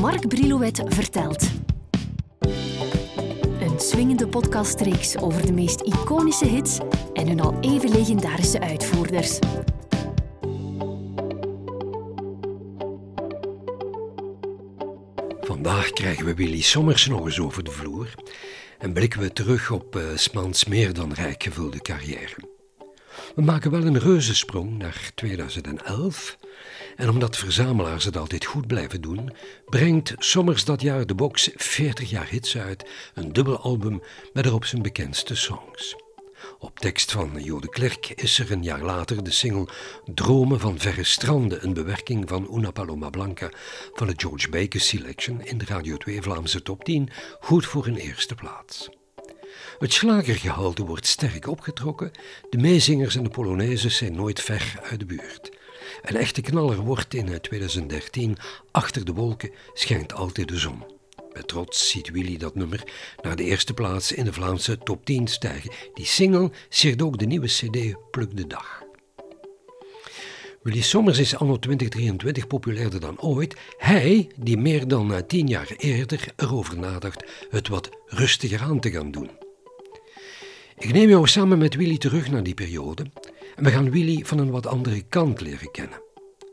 Mark Brilouet vertelt. Een swingende podcastreeks over de meest iconische hits en hun al even legendarische uitvoerders. Vandaag krijgen we Willy Sommers nog eens over de vloer en blikken we terug op uh, Smans meer dan rijk gevulde carrière. We maken wel een reuzensprong naar 2011 en omdat verzamelaars het altijd goed blijven doen, brengt Sommers dat jaar de box 40 jaar hits uit, een dubbel album met erop zijn bekendste songs. Op tekst van Jode Klerk is er een jaar later de single Dromen van Verre Stranden, een bewerking van Una Paloma Blanca van de George Baker Selection in de Radio 2 Vlaamse top 10, goed voor een eerste plaats. Het slagergehalte wordt sterk opgetrokken, de meezingers en de polonaises zijn nooit ver uit de buurt. Een echte knaller wordt in 2013 Achter de wolken schijnt altijd de zon. Met trots ziet Willy dat nummer naar de eerste plaats in de Vlaamse top 10 stijgen. Die single siert ook de nieuwe CD Pluk de Dag. Willy Sommers is anno 2023 populairder dan ooit. Hij, die meer dan tien jaar eerder erover nadacht het wat rustiger aan te gaan doen. Ik neem jou samen met Willy terug naar die periode en we gaan Willy van een wat andere kant leren kennen.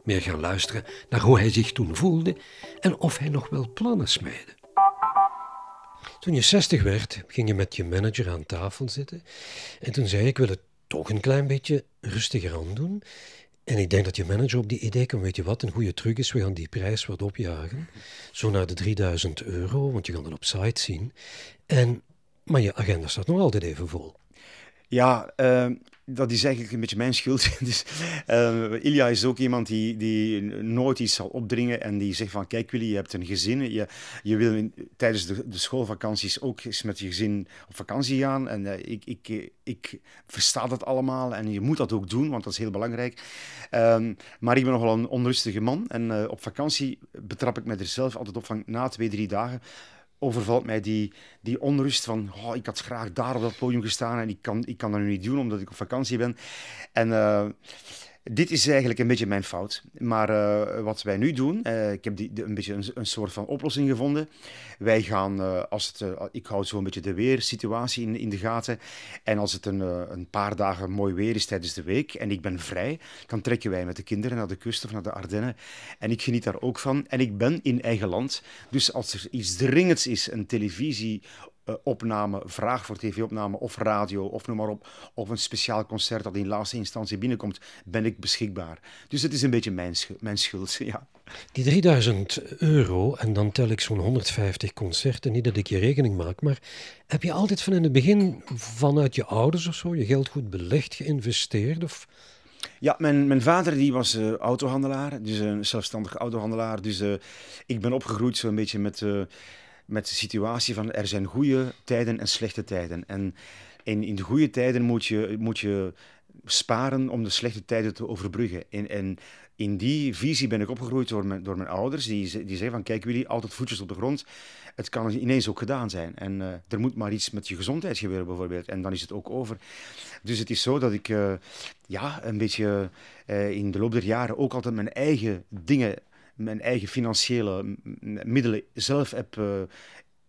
Meer gaan luisteren naar hoe hij zich toen voelde en of hij nog wel plannen smeedde. Toen je 60 werd, ging je met je manager aan tafel zitten. En toen zei ik, ik wil het toch een klein beetje rustiger aan doen. En ik denk dat je manager op die idee kwam, weet je wat, een goede truc is, we gaan die prijs wat opjagen. Zo naar de 3000 euro, want je kan dat op site zien. En, maar je agenda staat nog altijd even vol. Ja, uh, dat is eigenlijk een beetje mijn schuld. dus, uh, Ilja is ook iemand die, die nooit iets zal opdringen en die zegt van kijk Willy, je hebt een gezin, je, je wil tijdens de, de schoolvakanties ook eens met je gezin op vakantie gaan en uh, ik, ik, ik versta dat allemaal en je moet dat ook doen, want dat is heel belangrijk. Um, maar ik ben nogal een onrustige man en uh, op vakantie betrap ik me er zelf altijd op van na twee, drie dagen overvalt mij die, die onrust van oh, ik had graag daar op dat podium gestaan en ik kan, ik kan dat nu niet doen omdat ik op vakantie ben. En uh, dit is eigenlijk een beetje mijn fout. Maar uh, wat wij nu doen, uh, ik heb die, een beetje een, een, soort van oplossing gevonden. Wij gaan, uh, als het, ik houd zo een beetje de weersituatie in, in de gaten. En als het een, een paar dagen mooi weer is tijdens de week en ik ben vrij, dan trekken wij met de kinderen naar de kust of naar de Ardennen. En ik geniet daar ook van. En ik ben in eigen land. Dus als er iets dringends is, een televisie opname, vraag voor tv-opname of radio of noem maar op, of een speciaal concert dat in laatste instantie binnenkomt, ben ik beschikbaar. Dus het is een beetje mijn, schuld, mijn schuld, ja. Die 3000 euro, en dan tel ik zo'n 150 concerten, niet dat ik je rekening maak, maar heb je altijd van in het begin vanuit je ouders of zo je geld goed belegd, geïnvesteerd? Of... Ja, mijn, mijn vader die was uh, autohandelaar, dus een zelfstandig autohandelaar. Dus uh, ik ben opgegroeid zo'n beetje met... Uh, met de situatie van er zijn goede tijden en slechte tijden. En in, in de goede tijden moet je, moet je sparen om de slechte tijden te overbruggen. En, en in die visie ben ik opgegroeid door mijn, door mijn ouders. Die, die zeiden van, kijk jullie, altijd voetjes op de grond. Het kan ineens ook gedaan zijn. En uh, er moet maar iets met je gezondheid gebeuren bijvoorbeeld. En dan is het ook over. Dus het is zo dat ik uh, ja, een beetje uh, in de loop der jaren ook altijd mijn eigen dingen mijn eigen financiële middelen zelf heb uh,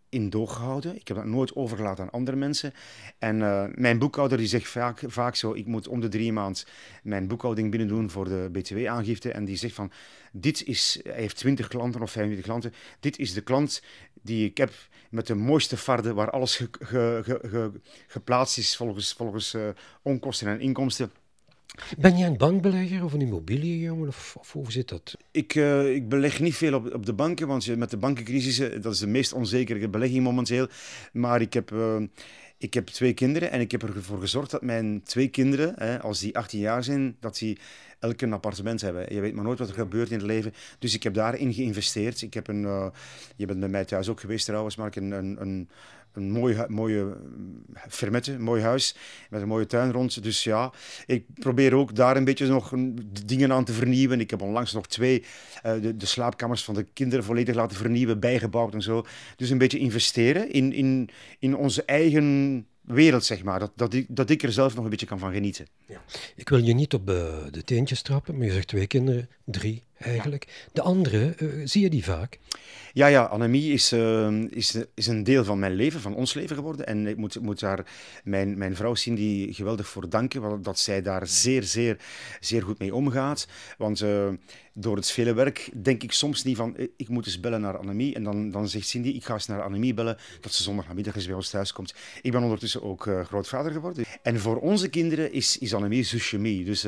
in doorgehouden. Ik heb dat nooit overgelaten aan andere mensen. En uh, mijn boekhouder die zegt vaak, vaak zo, ik moet om de drie maanden mijn boekhouding binnen doen voor de btw-aangifte. En die zegt van, dit is, hij heeft 20 klanten of 25 klanten, dit is de klant die ik heb met de mooiste farde, waar alles ge, ge, ge, geplaatst is volgens, volgens uh, onkosten en inkomsten. Ben jij een bankbelegger of een immobiliënjongen of, of hoe zit dat? Ik, uh, ik beleg niet veel op, op de banken, want met de bankencrisis, eh, dat is de meest onzekere belegging momenteel. Maar ik heb, uh, ik heb twee kinderen en ik heb ervoor gezorgd dat mijn twee kinderen, hè, als die 18 jaar zijn, dat die elk een appartement hebben. Je weet maar nooit wat er gebeurt in het leven. Dus ik heb daarin geïnvesteerd. Ik heb een, uh, je bent bij mij thuis ook geweest trouwens, maar ik een, een, een een mooie, mooie fermette, een mooi huis met een mooie tuin rond. Dus ja, ik probeer ook daar een beetje nog dingen aan te vernieuwen. Ik heb onlangs nog twee, uh, de, de, slaapkamers van de kinderen volledig laten vernieuwen, bijgebouwd en zo. Dus een beetje investeren in, in, in onze eigen wereld, zeg maar. Dat, dat, ik, dat ik er zelf nog een beetje kan van genieten. Ja. Ik wil je niet op uh, de teentjes trappen, maar je zegt twee kinderen, drie eigenlijk. De andere, uh, zie je die vaak? Ja, ja, Annemie is, uh, is, is een deel van mijn leven, van ons leven geworden. En ik moet, moet daar mijn, mijn vrouw Cindy geweldig voor danken, dat zij daar zeer, zeer, zeer goed mee omgaat. Want uh, door het vele werk denk ik soms niet van, ik moet eens bellen naar Annemie. En dan, dan zegt Cindy, ik ga eens naar Annemie bellen, dat ze zondagnamiddag eens bij ons thuis komt. Ik ben ondertussen ook grootvader geworden. En voor onze kinderen is, is Annemie zushimi. Dus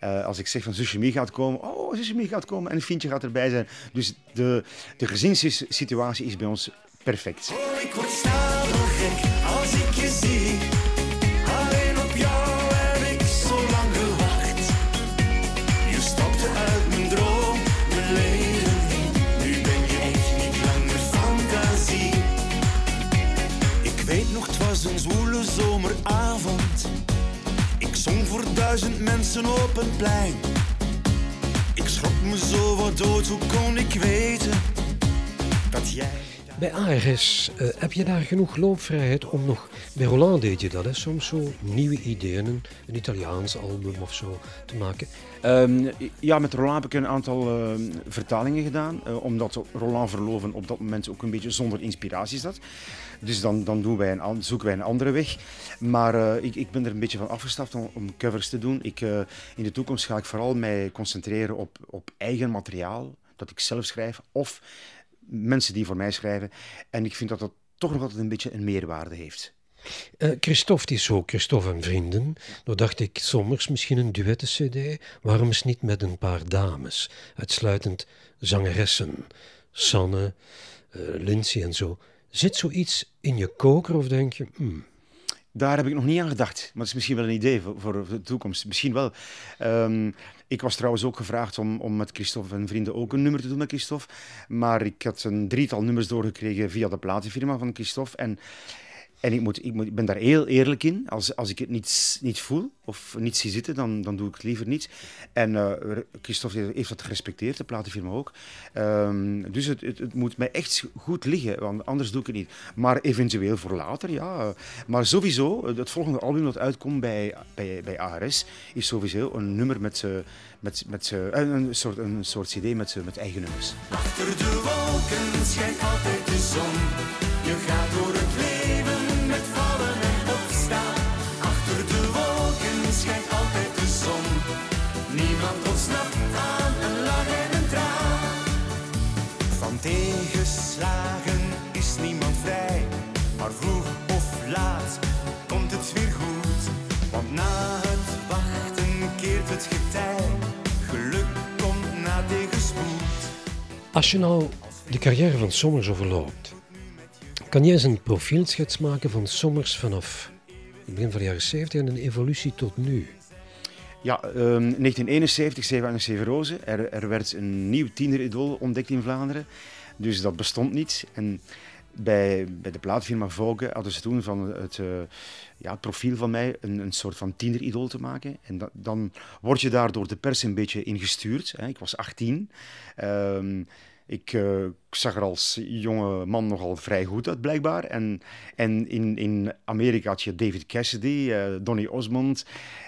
als ik zeg van zushimi gaat komen, oh, zushimi gaat komen en een vriendje gaat erbij zijn. Dus de, de gezinssituatie is bij ons perfect. Oh, ik word gek als ik je zie. Alleen op jou heb ik zo lang gewacht. Je stapte uit mijn droom, mijn leven. Nu ben je echt niet langer fantasie. Ik weet nog, het was een zwoele zomeravond. Ik zong voor duizend mensen op een plein. Me zo wat dood, hoe kon ik weten dat jij... Bij ARS uh, heb je daar genoeg loopvrijheid om nog... Bij Roland deed je dat, hè? soms zo nieuwe ideeën, een, Italiaans album of zo te maken. Um, ja, met Roland heb ik een aantal uh, vertalingen gedaan, uh, omdat Roland Verloven op dat moment ook een beetje zonder inspiratie zat. Dus dan, dan doen wij een, zoeken wij een andere weg. Maar uh, ik, ik ben er een beetje van afgestapt om, om covers te doen. Ik, in de toekomst ga ik vooral mij concentreren op, op eigen materiaal, dat ik zelf schrijf, of mensen die voor mij schrijven. En ik vind dat dat toch nog altijd een beetje een meerwaarde heeft. Uh, Christophe die is zo, Christophe en vrienden. Dan dacht ik, sommers misschien een duetten-cd. Waarom eens niet met een paar dames? Uitsluitend zangeressen. Sanne, uh, Lindsay en zo. Zit zoiets in je koker of denk je... Hmm. Daar heb ik nog niet aan gedacht. Maar dat is misschien wel een idee voor, de toekomst. Misschien wel. Um, ik was trouwens ook gevraagd om, om met Christophe en vrienden ook een nummer te doen met Christophe. Maar ik had een drietal nummers doorgekregen via de platenfirma van Christophe. En en ik, moet, ik, moet, ik ben daar heel eerlijk in. Als, als ik het niet, niet voel of niet zie zitten, dan, dan doe ik het liever niet. En uh, Christophe heeft dat gerespecteerd, de platenfirma ook. Um, dus het, het, het, moet mij echt goed liggen, want anders doe ik het niet. Maar eventueel voor later, ja. Maar sowieso, het volgende album dat uitkomt bij, bij, bij ARS, is sowieso een nummer met, met, met, een, soort, een soort cd met, met eigen nummers. Achter de wolken schijnt altijd de zon. Je gaat Als je nou de carrière van Sommers overloopt, kan jij eens een profielschets maken van Sommers vanaf het begin van de jaren 70 en een evolutie tot nu. Ja, um, 1971, 7 7 Rozen. Er, er werd een nieuw tieneridool ontdekt in Vlaanderen. Dus dat bestond niet. En bij, bij de plaatfirma Vogue hadden ze toen van het, uh, ja, het profiel van mij een, een soort van tieneridool te maken. En da, dan word je daar door de pers een beetje ingestuurd. Hè. Ik was 18. Um, ik, uh, zag er als jonge man nogal vrij goed uit, blijkbaar. En, en in, in Amerika had je David Cassidy, uh, Donny Osmond.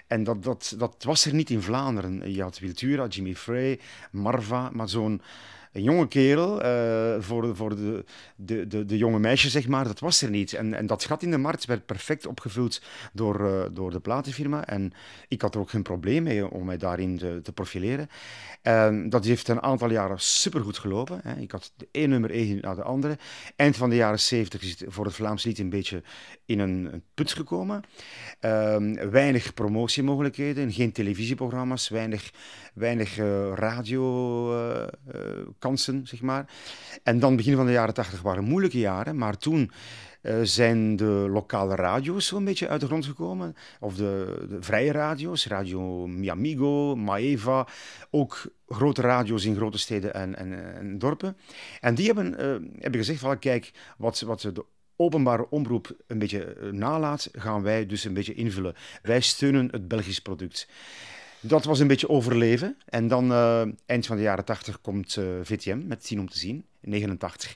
En dat, dat, dat was er niet in Vlaanderen. Je had Wiltura, Jimmy Frey, Marva, maar zo'n een jonge kerel uh, voor, voor de, de, de, de, jonge meisjes, zeg maar, dat was er niet. En, en dat gat in de markt werd perfect opgevuld door, uh, door de platenfirma. En ik had er ook geen probleem mee om mij daarin te, te profileren. En dat heeft een aantal jaren supergoed gelopen. Hè. Ik had de ene nummer één na de andere. Eind van de jaren zeventig is het voor het Vlaams lied een beetje in een, een put gekomen. Um, weinig promotiemogelijkheden, geen televisieprogramma's, weinig, weinig uh, radiokansen, zeg maar. En dan begin van de jaren tachtig waren moeilijke jaren, maar toen uh, zijn de lokale radio's zo'n beetje uit de grond gekomen. Of de, de vrije radio's, Radio Miamigo, Maeva, ook grote radio's in grote steden en, en, en dorpen. En die hebben, uh, hebben gezegd van kijk, wat, wat de openbare omroep een beetje nalaat, gaan wij dus een beetje invullen. Wij steunen het Belgisch product. Dat was een beetje overleven. En dan uh, eind van de jaren 80 komt uh, VTM met 10 om te zien, in 89.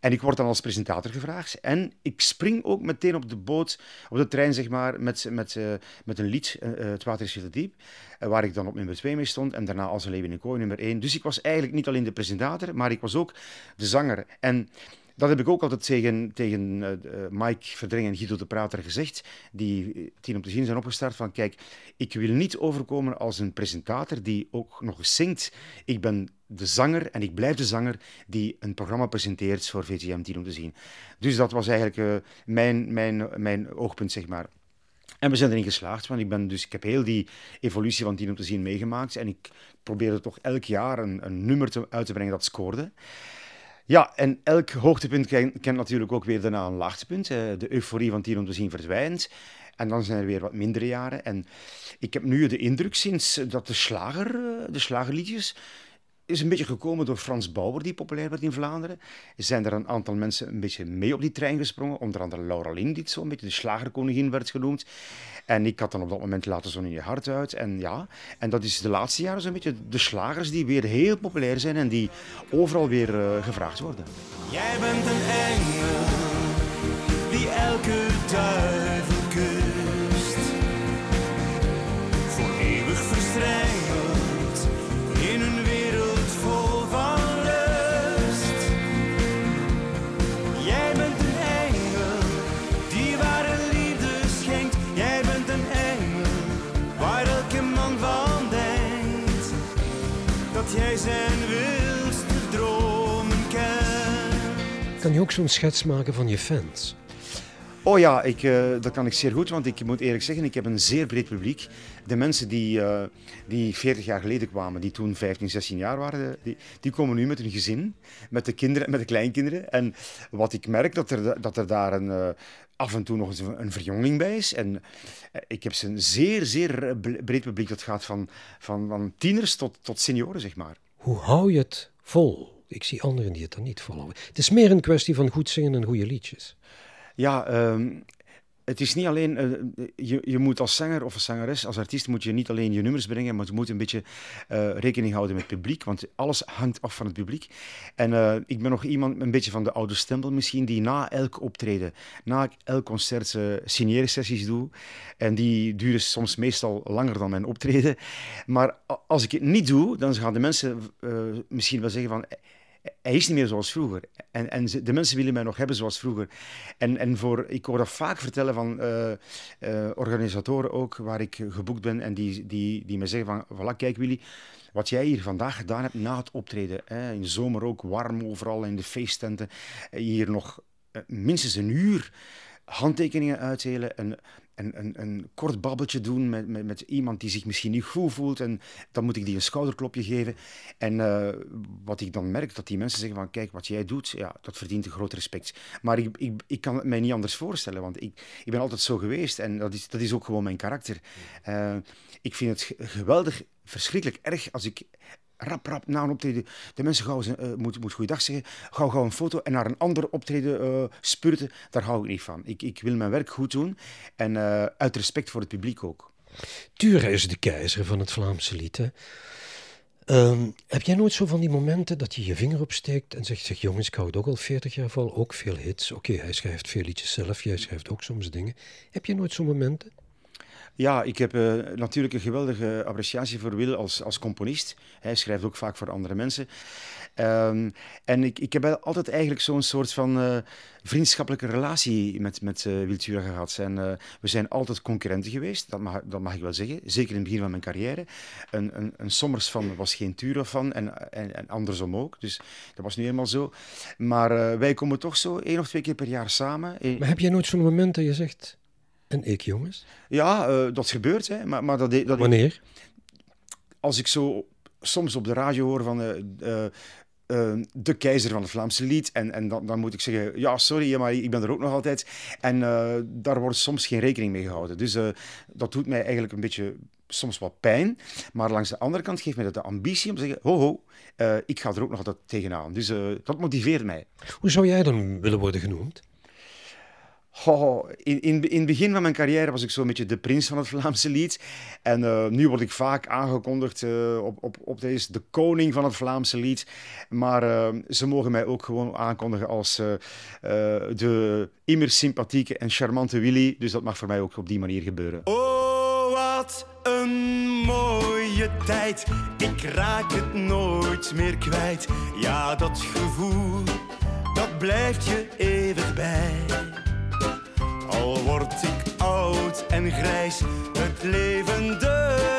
En ik word dan als presentator gevraagd. En ik spring ook meteen op de boot, op de trein, zeg maar, met, met, uh, met een lied, uh, Het Water is veel diep, waar ik dan op nummer 2 mee stond. En daarna Als een leven in kooi nummer 1. Dus ik was eigenlijk niet alleen de presentator, maar ik was ook de zanger. En dat heb ik ook altijd tegen, tegen uh, Mike Verdring en Guido de Prater gezegd, die tien om te zien zijn opgestart, van kijk, ik wil niet overkomen als een presentator die ook nog eens zingt. Ik ben de zanger en ik blijf de zanger die een programma presenteert voor VTM 10 om te zien. Dus dat was eigenlijk mijn, mijn, mijn oogpunt, zeg maar. En we zijn erin geslaagd, want ik, ben dus, ik heb heel die evolutie van 10 om te zien meegemaakt en ik probeerde toch elk jaar een, een nummer te, uit te brengen dat scoorde. Ja, en elk hoogtepunt kent, natuurlijk ook weer daarna een laagtepunt. De euforie van Tien om te zien verdwijnt. En dan zijn er weer wat mindere jaren. En ik heb nu de indruk sinds dat de slager, de slagerliedjes, is een beetje gekomen door Frans Bauer, die populair werd in Vlaanderen. Er zijn er een aantal mensen een beetje mee op die trein gesprongen. Onder andere Laura Lin, die zo een beetje de slagerkoningin werd genoemd. En ik had dan op dat moment Laten Zon in je hart uit. En ja, en dat is de laatste jaren zo'n beetje de slagers die weer heel populair zijn en die overal weer uh, gevraagd worden. Jij bent een engel die elke duivel je ook zo'n schets maken van je fans? Oh ja, ik, uh, dat kan ik zeer goed, want ik moet eerlijk zeggen, ik heb een zeer breed publiek. De mensen die, uh, die 40 jaar geleden kwamen, die toen 15, 16 jaar waren, die, die komen nu met hun gezin, met de kinderen, met de kleinkinderen. En wat ik merk, dat er, dat er daar een, uh, af en toe nog eens een, een verjonging bij is. En ik heb een zeer, zeer breed publiek dat gaat van, van, van tieners tot, tot senioren, zeg maar. Hoe hou je het vol? Ik zie anderen die het dan niet volhouden. Het is meer een kwestie van goed zingen en goede liedjes. Ja, um, het is niet alleen, uh, je, je moet als zanger of als zangeres, als artiest, moet je niet alleen je nummers brengen, maar je moet een beetje uh, rekening houden met het publiek, want alles hangt af van het publiek. En uh, ik ben nog iemand, een beetje van de oude stempel misschien, die na elk optreden, na elk concert signeersessies doe. En die duren soms meestal langer dan mijn optreden. Maar als ik het niet doe, dan gaan de mensen misschien wel zeggen van hij is niet meer zoals vroeger. En, en de mensen willen mij nog hebben zoals vroeger. En, en voor, ik hoor dat vaak vertellen van uh, uh, organisatoren ook, waar ik geboekt ben, en die, die, die me zeggen van, voilà, kijk Willy, wat jij hier vandaag gedaan hebt na het optreden, hè, in de zomer ook warm overal, in de feesttenten, hier nog minstens een uur handtekeningen uitdelen, en een, een, een kort babbeltje doen met, met, met, iemand die zich misschien niet goed voelt. En dan moet ik die een schouderklopje geven. En uh, wat ik dan merk, dat die mensen zeggen van kijk, wat jij doet, ja, dat verdient een groot respect. Maar ik, ik, ik kan het mij niet anders voorstellen, want ik, ik ben altijd zo geweest. En dat is, dat is ook gewoon mijn karakter. Uh, ik vind het geweldig, verschrikkelijk erg als ik rap, rap na een optreden de mensen gauw uh, moet, moet goeiedag zeggen, gauw, gauw een foto en naar een ander optreden uh, spurten, daar hou ik niet van. Ik, ik wil mijn werk goed doen en uh, uit respect voor het publiek ook. Tura is de keizer van het Vlaamse lied. Um, heb jij nooit zo van die momenten dat je je vinger opsteekt en zegt, zeg jongens, ik hou het ook al 40 jaar vol, ook veel hits. Oké, hij schrijft veel liedjes zelf, jij schrijft ook soms dingen. Heb je nooit zo'n momenten? Ja, ik heb uh, natuurlijk een geweldige appreciatie voor Wil als, als componist. Hij schrijft ook vaak voor andere mensen. Um, en ik, ik heb altijd eigenlijk zo'n soort van uh, vriendschappelijke relatie met, met uh, Wiltura gehad. En, we zijn altijd concurrenten geweest, dat mag, dat mag ik wel zeggen. Zeker in het begin van mijn carrière. Een, een, een Sommers van was geen Tura van en, en, en, andersom ook. Dus dat was nu eenmaal zo. Maar wij komen toch zo één of twee keer per jaar samen. Maar heb jij nooit zo'n moment dat je zegt... En ik, jongens? Ja, uh, dat gebeurt. Hè. Maar, maar dat, dat, Wanneer? Als ik zo soms op de radio hoor van... Uh, uh, de keizer van het Vlaamse lied. En, en dan, dan moet ik zeggen, ja, sorry, maar ik ben er ook nog altijd. En daar wordt soms geen rekening mee gehouden. Dus dat doet mij eigenlijk een beetje soms wat pijn. Maar langs de andere kant geeft mij dat de ambitie om te zeggen, ho, ho, ik ga er ook nog altijd tegenaan. Dus dat motiveert mij. Hoe zou jij dan willen worden genoemd? Oh, in, in, in het begin van mijn carrière was ik zo'n beetje de prins van het Vlaamse lied. En uh, nu word ik vaak aangekondigd uh, op, op, op deze de koning van het Vlaamse lied. Maar uh, ze mogen mij ook gewoon aankondigen als de immer sympathieke en charmante Willy. Dus dat mag voor mij ook op die manier gebeuren. Oh, wat een mooie tijd. Ik raak het nooit meer kwijt. Ja, dat gevoel, dat blijft je eeuwig bij. Grijs, het leven de